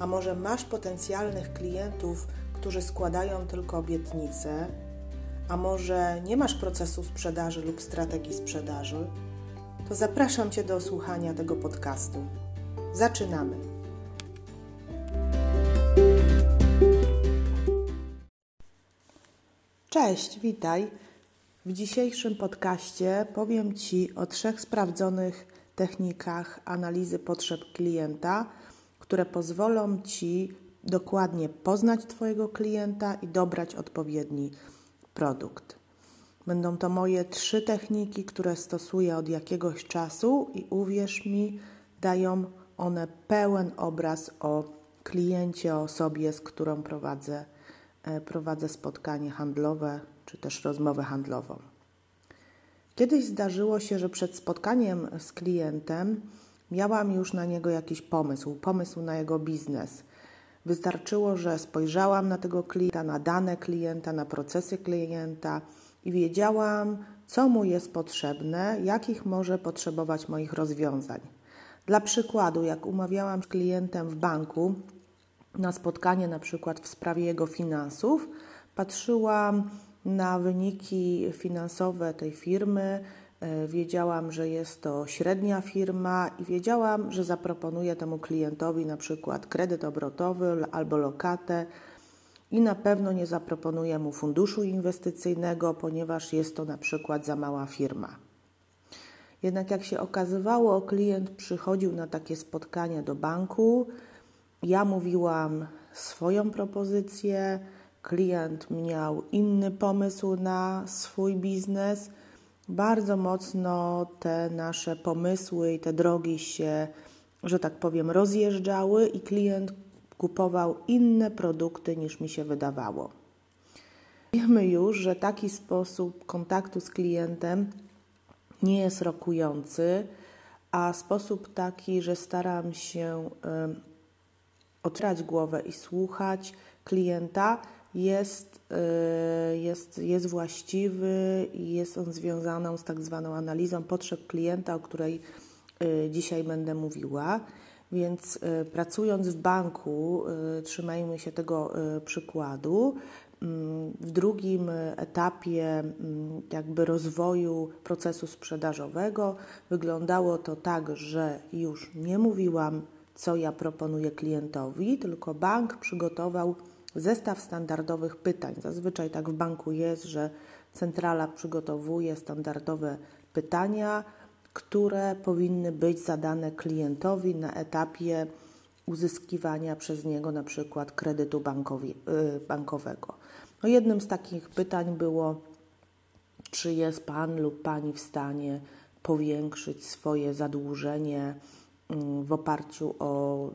a może masz potencjalnych klientów, którzy składają tylko obietnice, a może nie masz procesu sprzedaży lub strategii sprzedaży, to zapraszam Cię do słuchania tego podcastu. Zaczynamy! Cześć, witaj. W dzisiejszym podcaście powiem Ci o trzech sprawdzonych technikach analizy potrzeb klienta, które pozwolą Ci dokładnie poznać Twojego klienta i dobrać odpowiedni produkt. Będą to moje trzy techniki, które stosuję od jakiegoś czasu i uwierz mi, dają one pełen obraz o kliencie, o osobie, z którą prowadzę, e, prowadzę spotkanie handlowe czy też rozmowę handlową. Kiedyś zdarzyło się, że przed spotkaniem z klientem miałam już na niego jakiś pomysł, pomysł na jego biznes. Wystarczyło, że spojrzałam na tego klienta, na dane klienta, na procesy klienta i wiedziałam, co mu jest potrzebne, jakich może potrzebować moich rozwiązań. Dla przykładu, jak umawiałam z klientem w banku na spotkanie, na przykład w sprawie jego finansów, patrzyłam na wyniki finansowe tej firmy. E, wiedziałam, że jest to średnia firma i wiedziałam, że zaproponuję temu klientowi na przykład kredyt obrotowy albo lokatę i na pewno nie zaproponuję mu funduszu inwestycyjnego, ponieważ jest to na przykład za mała firma. Jednak jak się okazywało, klient przychodził na takie spotkania do banku, ja mówiłam swoją propozycję, klient miał inny pomysł na swój biznes. Bardzo mocno te nasze pomysły i te drogi się, że tak powiem, rozjeżdżały i klient kupował inne produkty niż mi się wydawało. Wiemy już, że taki sposób kontaktu z klientem nie jest rokujący, a sposób taki, że staram się y, otwierać głowę i słuchać klienta, jest, y, jest, jest właściwy i jest on związany z tak zwaną analizą potrzeb klienta, o której y, dzisiaj będę mówiła. Więc y, pracując w banku, trzymajmy się tego przykładu. Mm, w drugim etapie mm, jakby rozwoju procesu sprzedażowego wyglądało to tak, że już nie mówiłam, co ja proponuję klientowi, tylko bank przygotował zestaw standardowych pytań. Zazwyczaj tak w banku jest, że centrala przygotowuje standardowe pytania, które powinny być zadane klientowi na etapie uzyskiwania przez niego na przykład kredytu bankowi, y, bankowego. No jednym z takich pytań było, czy jest Pan lub Pani w stanie powiększyć swoje zadłużenie mm, w oparciu o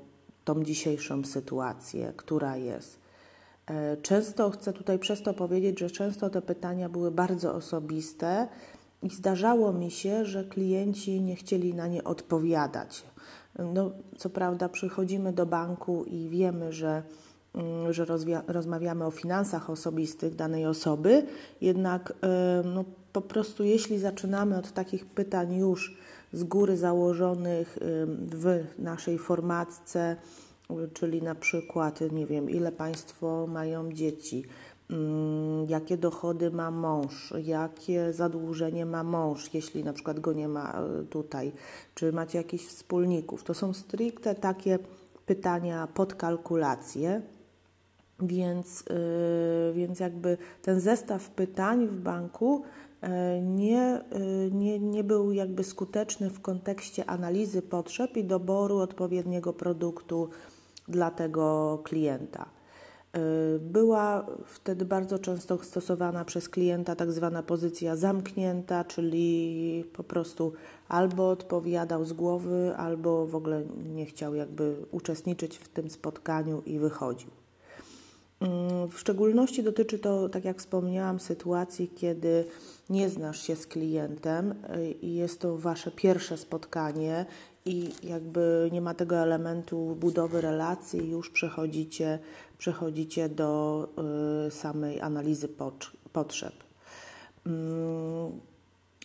tą dzisiejszą sytuację, która jest. E, często chcę tutaj przez to powiedzieć, że często te pytania były bardzo osobiste i zdarzało mi się, że klienci nie chcieli na nie odpowiadać. No, co prawda, przychodzimy do banku i wiemy, że, mm, że rozmawiamy o finansach osobistych danej osoby, jednak e, no, po prostu, jeśli zaczynamy od takich pytań już z góry założonych w naszej formatce, czyli na przykład, nie wiem, ile Państwo mają dzieci, mm, jakie dochody ma mąż, jakie zadłużenie ma mąż, jeśli na przykład go nie ma e, tutaj, czy macie jakichś wspólników. To są stricte takie pytania pod kalkulację. Więc, yy, więc jakby ten zestaw pytań w banku yy, nie, nie, nie był jakby skuteczny w kontekście analizy potrzeb i doboru odpowiedniego produktu dla tego klienta. Była wtedy bardzo często stosowana przez klienta tak zwana pozycja zamknięta, czyli po prostu albo odpowiadał z głowy, albo w ogóle nie chciał jakby uczestniczyć w tym spotkaniu i wychodził. Mm, w szczególności dotyczy to, tak jak wspomniałam, sytuacji, kiedy nie znasz się z klientem y, i jest to wasze pierwsze spotkanie i jakby nie ma tego elementu budowy relacji, już przechodzicie, przechodzicie do y, samej analizy potrzeb. Mm,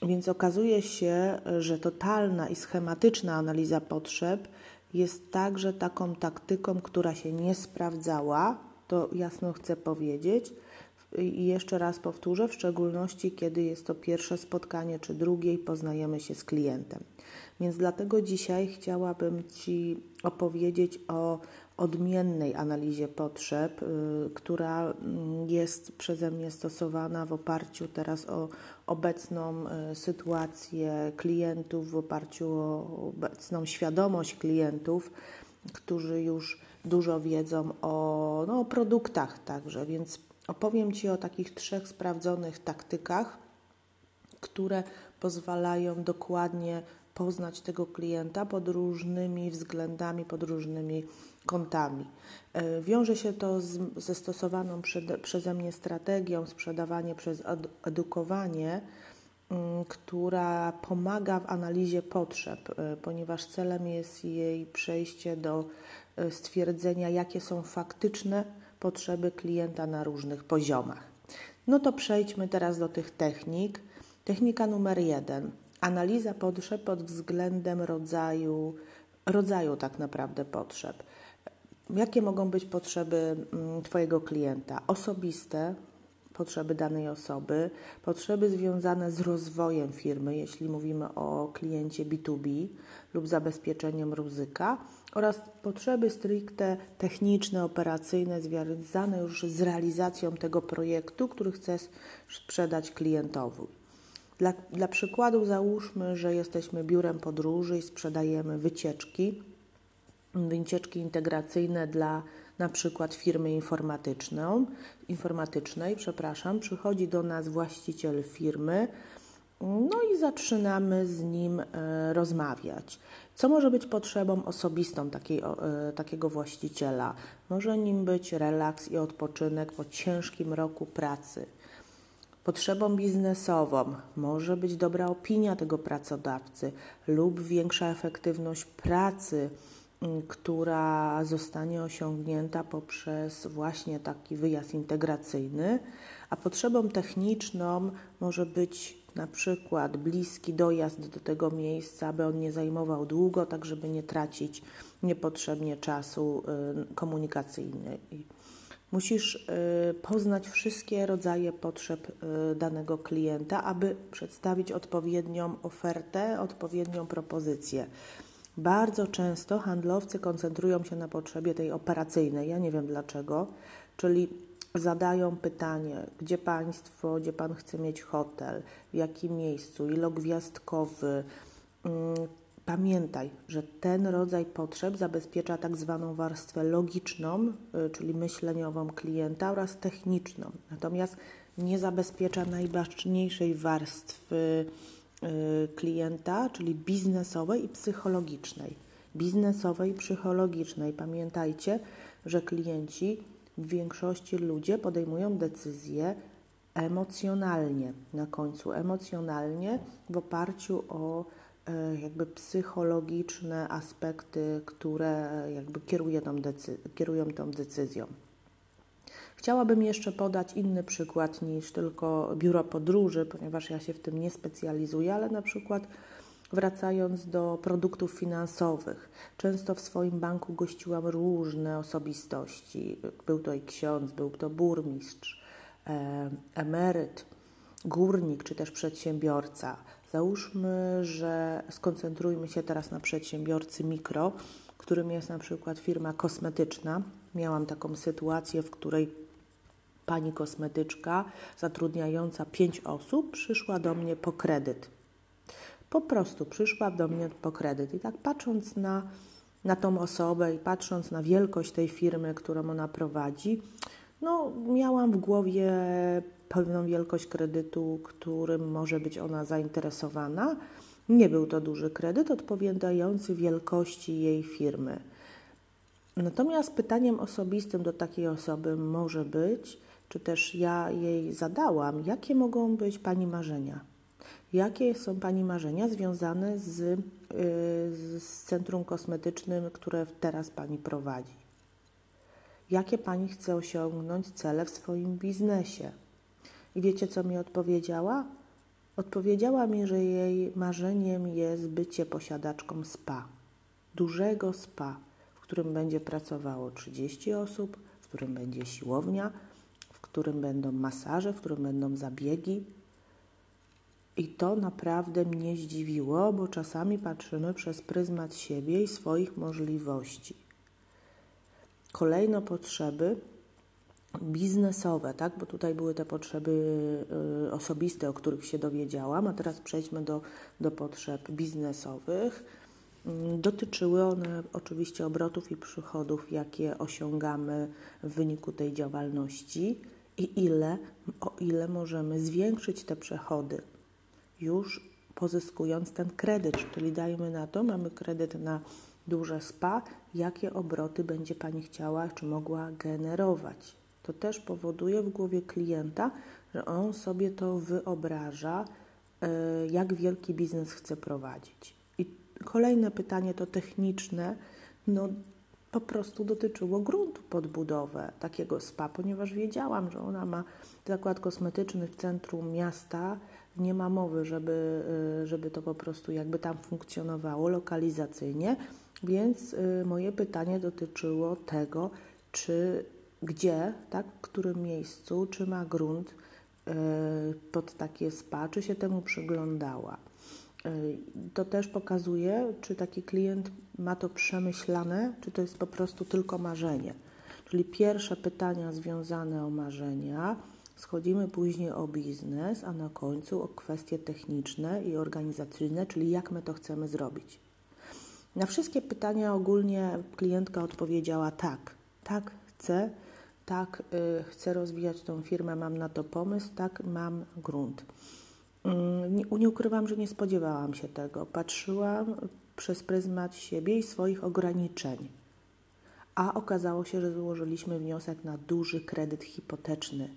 więc okazuje się, że totalna i schematyczna analiza potrzeb jest także taką taktyką, która się nie sprawdzała, to jasno chcę powiedzieć. I jeszcze raz powtórzę, w szczególności kiedy jest to pierwsze spotkanie czy drugie i poznajemy się z klientem. Więc dlatego dzisiaj chciałabym Ci opowiedzieć o odmiennej analizie potrzeb, y, która mm, jest przeze mnie stosowana w oparciu teraz o obecną y, sytuację klientów, w oparciu o obecną świadomość klientów, którzy już dużo wiedzą o, no, o produktach także, więc opowiem Ci o takich trzech sprawdzonych taktykach, które pozwalają dokładnie poznać tego klienta pod różnymi względami, pod różnymi kątami. E, wiąże się to z, ze stosowaną przed, przeze mnie strategią sprzedawanie przez edukowanie, mm, która pomaga w analizie potrzeb, e, ponieważ celem jest jej przejście do e, stwierdzenia, jakie są faktyczne potrzeby klienta na różnych poziomach. No to przejdźmy teraz do tych technik. Technika numer jeden analiza potrzeb pod względem rodzaju, rodzaju tak naprawdę potrzeb. Jakie mogą być potrzeby mm, Twojego klienta? Osobiste, potrzeby danej osoby, potrzeby związane z rozwojem firmy, jeśli mówimy o kliencie B2B lub zabezpieczeniem ryzyka, oraz potrzeby stricte techniczne, operacyjne, związane już z realizacją tego projektu, który chcesz sprzedać klientowi. Dla, dla przykładu załóżmy, że jesteśmy biurem podróży i sprzedajemy wycieczki, wycieczki integracyjne dla na przykład firmy informatyczną, informatycznej, przepraszam, przychodzi do nas właściciel firmy, no i zaczynamy z nim e, rozmawiać. Co może być potrzebą osobistą takiej, e, takiego właściciela? Może nim być relaks i odpoczynek po ciężkim roku pracy Potrzebą biznesową może być dobra opinia tego pracodawcy lub większa efektywność pracy, która zostanie osiągnięta poprzez właśnie taki wyjazd integracyjny, a potrzebą techniczną może być na przykład bliski dojazd do tego miejsca, aby on nie zajmował długo, tak żeby nie tracić niepotrzebnie czasu y, komunikacyjnego. Musisz y, poznać wszystkie rodzaje potrzeb y, danego klienta, aby przedstawić odpowiednią ofertę, odpowiednią propozycję. Bardzo często handlowcy koncentrują się na potrzebie tej operacyjnej. Ja nie wiem dlaczego, czyli zadają pytanie, gdzie państwo, gdzie pan chce mieć hotel, w jakim miejscu, ilogwiazdkowy, mm, Pamiętaj, że ten rodzaj potrzeb zabezpiecza tak zwaną warstwę logiczną, y, czyli myśleniową klienta oraz techniczną. Natomiast nie zabezpiecza najważniejszej warstwy y, klienta, czyli biznesowej i psychologicznej. Biznesowej i psychologicznej. Pamiętajcie, że klienci w większości ludzie podejmują decyzje emocjonalnie, na końcu emocjonalnie w oparciu o E, jakby psychologiczne aspekty, które jakby kieruje tą kierują tą decyzją. Chciałabym jeszcze podać inny przykład niż tylko biuro podróży, ponieważ ja się w tym nie specjalizuję, ale na przykład wracając do produktów finansowych. Często w swoim banku gościłam różne osobistości. Był to i ksiądz, był to burmistrz, e, emeryt, górnik czy też przedsiębiorca. Załóżmy, że skoncentrujmy się teraz na przedsiębiorcy mikro, którym jest na przykład firma kosmetyczna. Miałam taką sytuację, w której pani kosmetyczka zatrudniająca pięć osób przyszła do mnie po kredyt. Po prostu przyszła do mnie po kredyt. I tak patrząc na, na tą osobę i patrząc na wielkość tej firmy, którą ona prowadzi, No, miałam w głowie pewną wielkość kredytu, którym może być ona zainteresowana. Nie był to duży kredyt odpowiadający wielkości jej firmy. Natomiast pytaniem osobistym do takiej osoby może być, czy też ja jej zadałam, jakie mogą być Pani marzenia? Jakie są Pani marzenia związane z, yy, z centrum kosmetycznym, które teraz Pani prowadzi? Jakie Pani chce osiągnąć cele w swoim biznesie? I wiecie, co mi odpowiedziała? Odpowiedziała mi, że jej marzeniem jest bycie posiadaczką spa, dużego spa, w którym będzie pracowało 30 osób, w którym będzie siłownia, w którym będą masaże, w którym będą zabiegi. I to naprawdę mnie zdziwiło, bo czasami patrzymy przez pryzmat siebie i swoich możliwości. Kolejne potrzeby biznesowe, tak? bo tutaj były te potrzeby y, osobiste, o których się dowiedziałam, a teraz przejdźmy do, do potrzeb biznesowych. Mm, dotyczyły one oczywiście obrotów i przychodów, jakie osiągamy w wyniku tej działalności i ile, o ile możemy zwiększyć te przychody, już pozyskując ten kredyt, czyli dajmy na to, mamy kredyt na duże spa, jakie obroty będzie Pani chciała czy mogła generować. To też powoduje w głowie klienta, że on sobie to wyobraża, e, jak wielki biznes chce prowadzić. I kolejne pytanie to techniczne. No, po prostu dotyczyło gruntu pod budowę takiego spa, ponieważ wiedziałam, że ona ma zakład kosmetyczny w centrum miasta. Nie ma mowy, żeby, e, żeby to po prostu jakby tam funkcjonowało lokalizacyjnie, więc e, moje pytanie dotyczyło tego, czy gdzie, tak, w którym miejscu, czy ma grunt e, pod takie spa, czy się temu przyglądała. To też pokazuje, czy taki klient ma to przemyślane, czy to jest po prostu tylko marzenie. Czyli pierwsze pytania związane o marzenia, schodzimy później o biznes, a na końcu o kwestie techniczne i organizacyjne, czyli jak my to chcemy zrobić. Na wszystkie pytania ogólnie klientka odpowiedziała tak, tak chcę, tak, y, chcę rozwijać tą firmę, mam na to pomysł, tak, mam grunt. Nie, nie ukrywam, że nie spodziewałam się tego. Patrzyłam przez pryzmat siebie i swoich ograniczeń. A okazało się, że złożyliśmy wniosek na duży kredyt hipoteczny,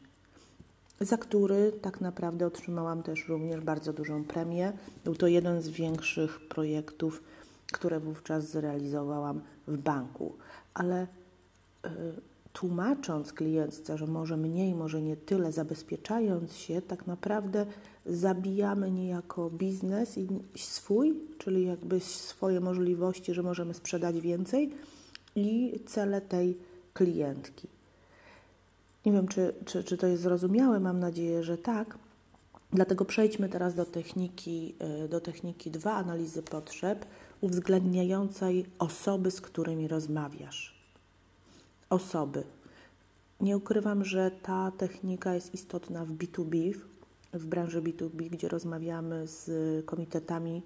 za który tak naprawdę otrzymałam też również bardzo dużą premię. Był to jeden z większych projektów, które wówczas zrealizowałam w banku. Ale yy, tłumacząc klientce, że może mniej, może nie tyle, zabezpieczając się, tak naprawdę zabijamy niejako biznes i swój, czyli jakby swoje możliwości, że możemy sprzedać więcej i cele tej klientki. Nie wiem, czy, czy, czy to jest zrozumiałe, mam nadzieję, że tak. Dlatego przejdźmy teraz do techniki, e, do techniki 2, analizy potrzeb, uwzględniającej osoby, z którymi rozmawiasz osoby. Nie ukrywam, że ta technika jest istotna w B2B, w branży B2B, gdzie rozmawiamy z komitetami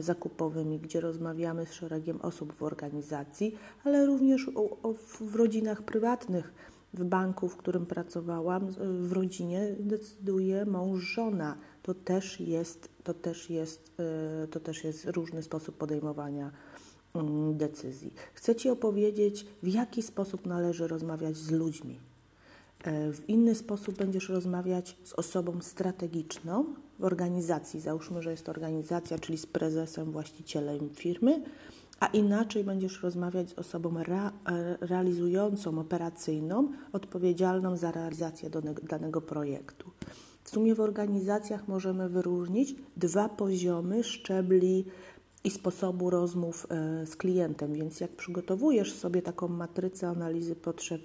zakupowymi, gdzie rozmawiamy z szeregiem osób w organizacji, ale również w rodzinach prywatnych. W banku, w którym pracowałam, w rodzinie decyduje mąż, żona. To też jest, to też jest, e, to też jest różny sposób podejmowania Mm, decyzji. Chcę Ci opowiedzieć, w jaki sposób należy rozmawiać z ludźmi. E, w inny sposób będziesz rozmawiać z osobą strategiczną w organizacji. Załóżmy, że jest organizacja, czyli z prezesem, właścicielem firmy, a inaczej będziesz rozmawiać z osobą re, realizującą, operacyjną, odpowiedzialną za realizację danego projektu. W sumie w organizacjach możemy wyróżnić dwa poziomy szczebli i sposobu rozmów e, z klientem. Więc jak przygotowujesz sobie taką matrycę analizy potrzeb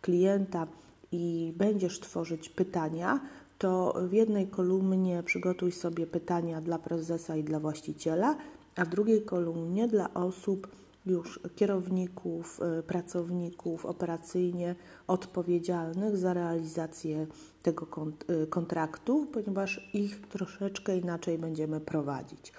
klienta i będziesz tworzyć pytania, to w jednej kolumnie przygotuj sobie pytania dla prezesa i dla właściciela, a w drugiej kolumnie dla osób już kierowników, y, pracowników operacyjnie odpowiedzialnych za realizację tego y, kontraktu, ponieważ ich troszeczkę inaczej będziemy prowadzić.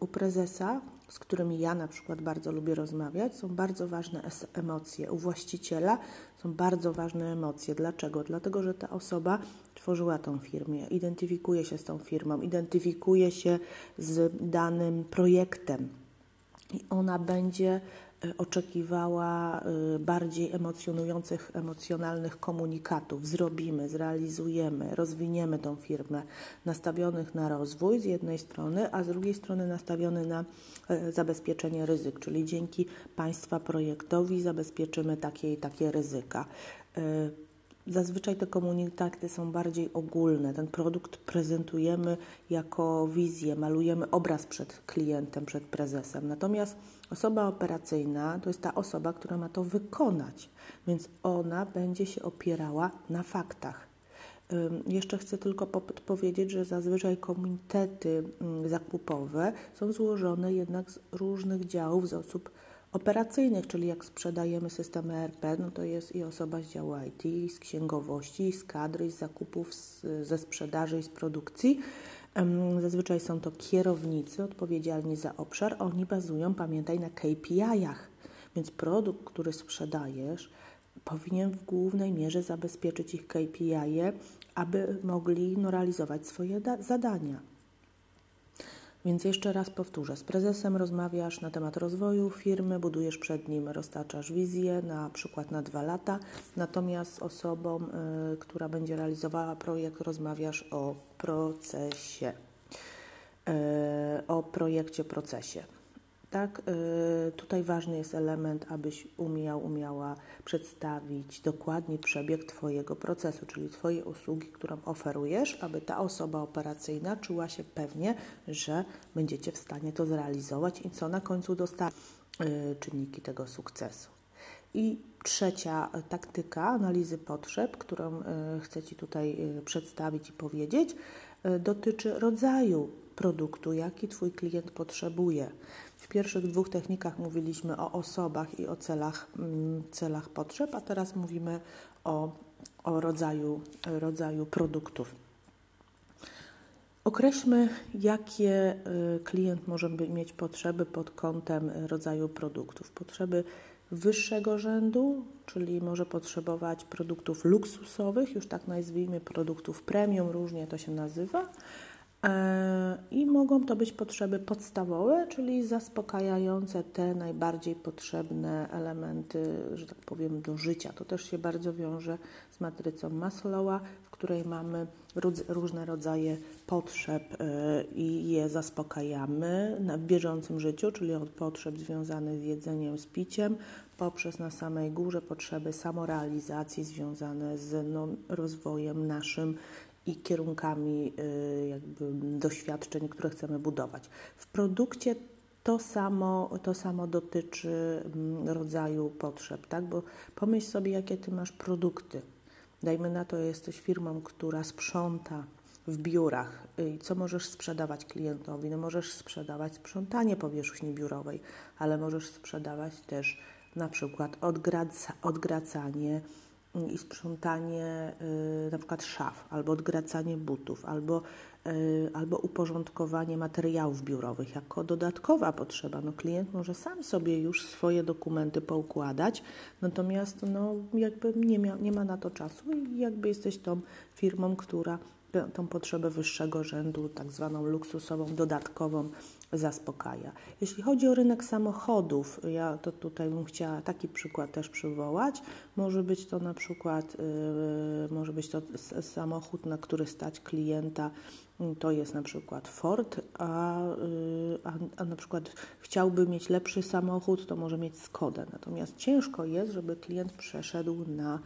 U prezesa, z którymi ja na przykład bardzo lubię rozmawiać, są bardzo ważne emocje. U właściciela są bardzo ważne emocje. Dlaczego? Dlatego, że ta osoba tworzyła tą firmę, identyfikuje się z tą firmą, identyfikuje się z danym projektem i ona będzie e, oczekiwała e, bardziej emocjonujących, emocjonalnych komunikatów. Zrobimy, zrealizujemy, rozwiniemy tą firmę, nastawionych na rozwój z jednej strony, a z drugiej strony nastawiony na e, zabezpieczenie ryzyk, czyli dzięki państwa projektowi zabezpieczymy takie i takie ryzyka. Zazwyczaj te komunikaty są bardziej ogólne. Ten produkt prezentujemy jako wizję, malujemy obraz przed klientem, przed prezesem. Natomiast osoba operacyjna to jest ta osoba, która ma to wykonać, więc ona będzie się opierała na faktach. Jeszcze chcę tylko powiedzieć, że zazwyczaj komitety mm, zakupowe są złożone jednak z różnych działów, z osób operacyjnych, czyli jak sprzedajemy systemy ERP, no to jest i osoba z działu IT, z księgowości, z kadry, z zakupów, z, ze sprzedaży i z produkcji. Zazwyczaj są to kierownicy odpowiedzialni za obszar. Oni bazują, pamiętaj, na KPI-ach. Więc produkt, który sprzedajesz, powinien w głównej mierze zabezpieczyć ich KPI, -e, aby mogli no, realizować swoje zadania. Więc jeszcze raz powtórzę, z prezesem rozmawiasz na temat rozwoju firmy, budujesz przed nim, roztaczasz wizję na przykład na dwa lata, natomiast z osobą, y, która będzie realizowała projekt, rozmawiasz o procesie, y, o projekcie, procesie tak? Y, tutaj ważny jest element, abyś umiał, umiała przedstawić dokładnie przebieg Twojego procesu, czyli Twojej usługi, którą oferujesz, aby ta osoba operacyjna czuła się pewnie, że będziecie w stanie to zrealizować i co na końcu dostarczy y, czynniki tego sukcesu. I trzecia taktyka analizy potrzeb, którą y, chcę Ci tutaj przedstawić i powiedzieć, dotyczy rodzaju produktu, jaki Twój klient potrzebuje. W pierwszych dwóch technikach mówiliśmy o osobach i o celach, mm, celach potrzeb, a teraz mówimy o, o rodzaju, rodzaju produktów. Określmy, jakie y, klient może mieć potrzeby pod kątem rodzaju produktów. Potrzeby wyższego rzędu, czyli może potrzebować produktów luksusowych, już tak nazwijmy, produktów premium, różnie to się nazywa I mogą to być potrzeby podstawowe, czyli zaspokajające te najbardziej potrzebne elementy, że tak powiem, do życia. To też się bardzo wiąże z matrycą Maslowa, w której mamy różne rodzaje potrzeb e, i je zaspokajamy w bieżącym życiu, czyli od potrzeb związanych z jedzeniem, z piciem, poprzez na samej górze potrzeby samorealizacji związane z no, rozwojem naszym i kierunkami y, jakby doświadczeń, które chcemy budować. W produkcie to samo, to samo dotyczy mm, rodzaju potrzeb, tak? Bo pomyśl sobie, jakie ty masz produkty. Dajmy na to, jesteś firmą, która sprząta w biurach. I co możesz sprzedawać klientowi? No możesz sprzedawać sprzątanie powierzchni biurowej, ale możesz sprzedawać też na przykład odgraca, odgracanie i sprzątanie y, na przykład szaf, albo odgracanie butów, albo, y, albo uporządkowanie materiałów biurowych jako dodatkowa potrzeba. No, klient może sam sobie już swoje dokumenty poukładać, natomiast no, jakby nie, mia, nie ma na to czasu i jakby jesteś tą firmą, która tą potrzebę wyższego rzędu, tak zwaną luksusową, dodatkową, zaspokaja. Jeśli chodzi o rynek samochodów, ja to tutaj bym chciała taki przykład też przywołać. Może być to na przykład, yy, może być to samochód, na który stać klienta, to jest na przykład Ford, a, yy, a, a na przykład chciałby mieć lepszy samochód, to może mieć Skodę. Natomiast ciężko jest, żeby klient przeszedł na,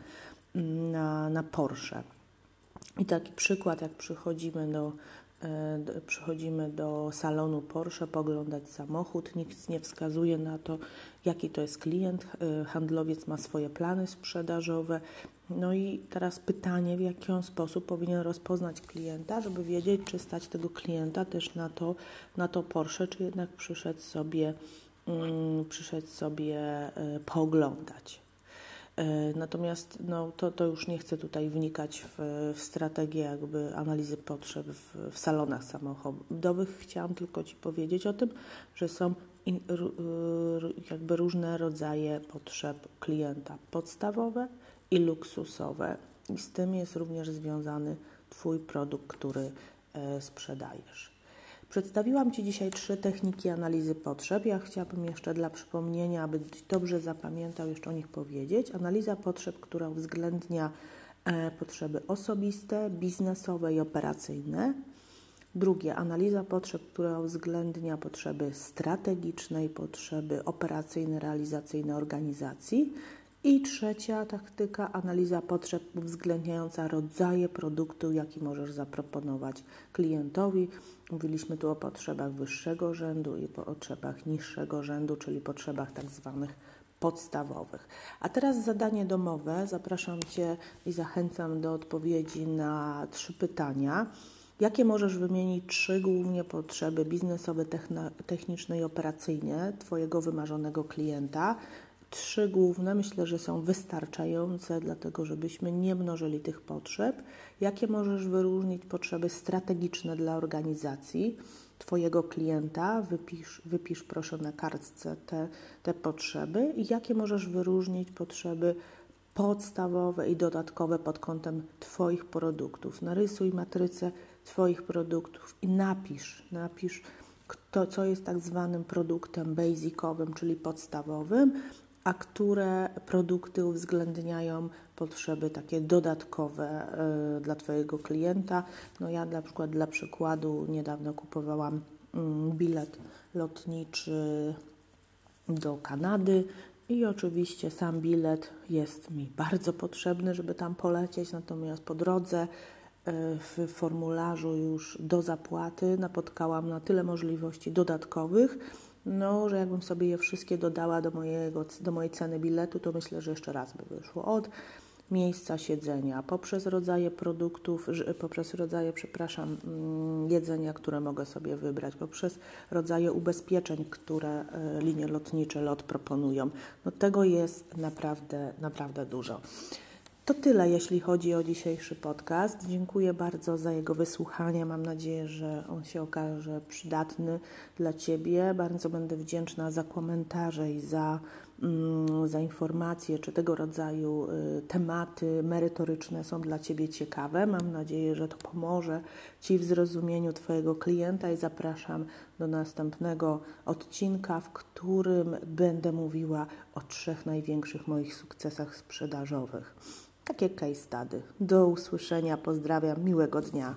na, na Porsche. I taki przykład, jak przychodzimy do, e, do, przychodzimy do salonu Porsche poglądać samochód, nikt nie wskazuje na to, jaki to jest klient. E, handlowiec ma swoje plany sprzedażowe. No i teraz pytanie, w jaki on sposób powinien rozpoznać klienta, żeby wiedzieć, czy stać tego klienta też na to, na to Porsche, czy jednak przyszedł sobie mm, przyszedł sobie pooglądać. Natomiast no, to, to już nie chcę tutaj wnikać w, w strategię jakby analizy potrzeb w, w salonach samochodowych. Chciałam tylko Ci powiedzieć o tym, że są in, jakby różne rodzaje potrzeb klienta, podstawowe i luksusowe. I z tym jest również związany Twój produkt, który e, sprzedajesz. Przedstawiłam Ci dzisiaj trzy techniki analizy potrzeb. Ja chciałabym jeszcze dla przypomnienia, aby dobrze zapamiętał, jeszcze o nich powiedzieć. Analiza potrzeb, która uwzględnia e, potrzeby osobiste, biznesowe i operacyjne. Drugie, analiza potrzeb, która uwzględnia potrzeby strategiczne i potrzeby operacyjne, realizacyjne organizacji. I trzecia taktyka, analiza potrzeb uwzględniająca rodzaje produktu, jaki możesz zaproponować klientowi. Mówiliśmy tu o potrzebach wyższego rzędu i potrzebach niższego rzędu, czyli potrzebach tak zwanych podstawowych. A teraz zadanie domowe. Zapraszam Cię i zachęcam do odpowiedzi na trzy pytania. Jakie możesz wymienić trzy głównie potrzeby biznesowe, techniczne i operacyjne Twojego wymarzonego klienta? Trzy główne myślę, że są wystarczające, dlatego żebyśmy nie mnożyli tych potrzeb. Jakie możesz wyróżnić potrzeby strategiczne dla organizacji Twojego klienta? Wypisz, wypisz proszę na kartce te, te potrzeby. I jakie możesz wyróżnić potrzeby podstawowe i dodatkowe pod kątem Twoich produktów? Narysuj matrycę Twoich produktów i napisz, napisz to, co jest tak zwanym produktem basicowym, czyli podstawowym, a które produkty uwzględniają potrzeby takie dodatkowe y, dla Twojego klienta. No ja na przykład dla przykładu niedawno kupowałam y, bilet lotniczy do Kanady i oczywiście sam bilet jest mi bardzo potrzebny, żeby tam polecieć, natomiast po drodze y, w formularzu już do zapłaty napotkałam na tyle możliwości dodatkowych, no, że jakbym sobie je wszystkie dodała do, mojego, do mojej ceny biletu, to myślę, że jeszcze raz by wyszło. Od miejsca siedzenia, poprzez rodzaje produktów, poprzez rodzaje, przepraszam, mm, jedzenia, które mogę sobie wybrać, poprzez rodzaje ubezpieczeń, które e, linie lotnicze LOT proponują. No tego jest naprawdę, naprawdę dużo. To tyle, jeśli chodzi o dzisiejszy podcast. Dziękuję bardzo za jego wysłuchanie. Mam nadzieję, że on się okaże przydatny dla Ciebie. Bardzo będę wdzięczna za komentarze i za, mm, za informacje, czy tego rodzaju y, tematy merytoryczne są dla Ciebie ciekawe. Mam nadzieję, że to pomoże Ci w zrozumieniu Twojego klienta i zapraszam do następnego odcinka, w którym będę mówiła o trzech największych moich sukcesach sprzedażowych takie case study. Do usłyszenia, pozdrawiam, miłego dnia.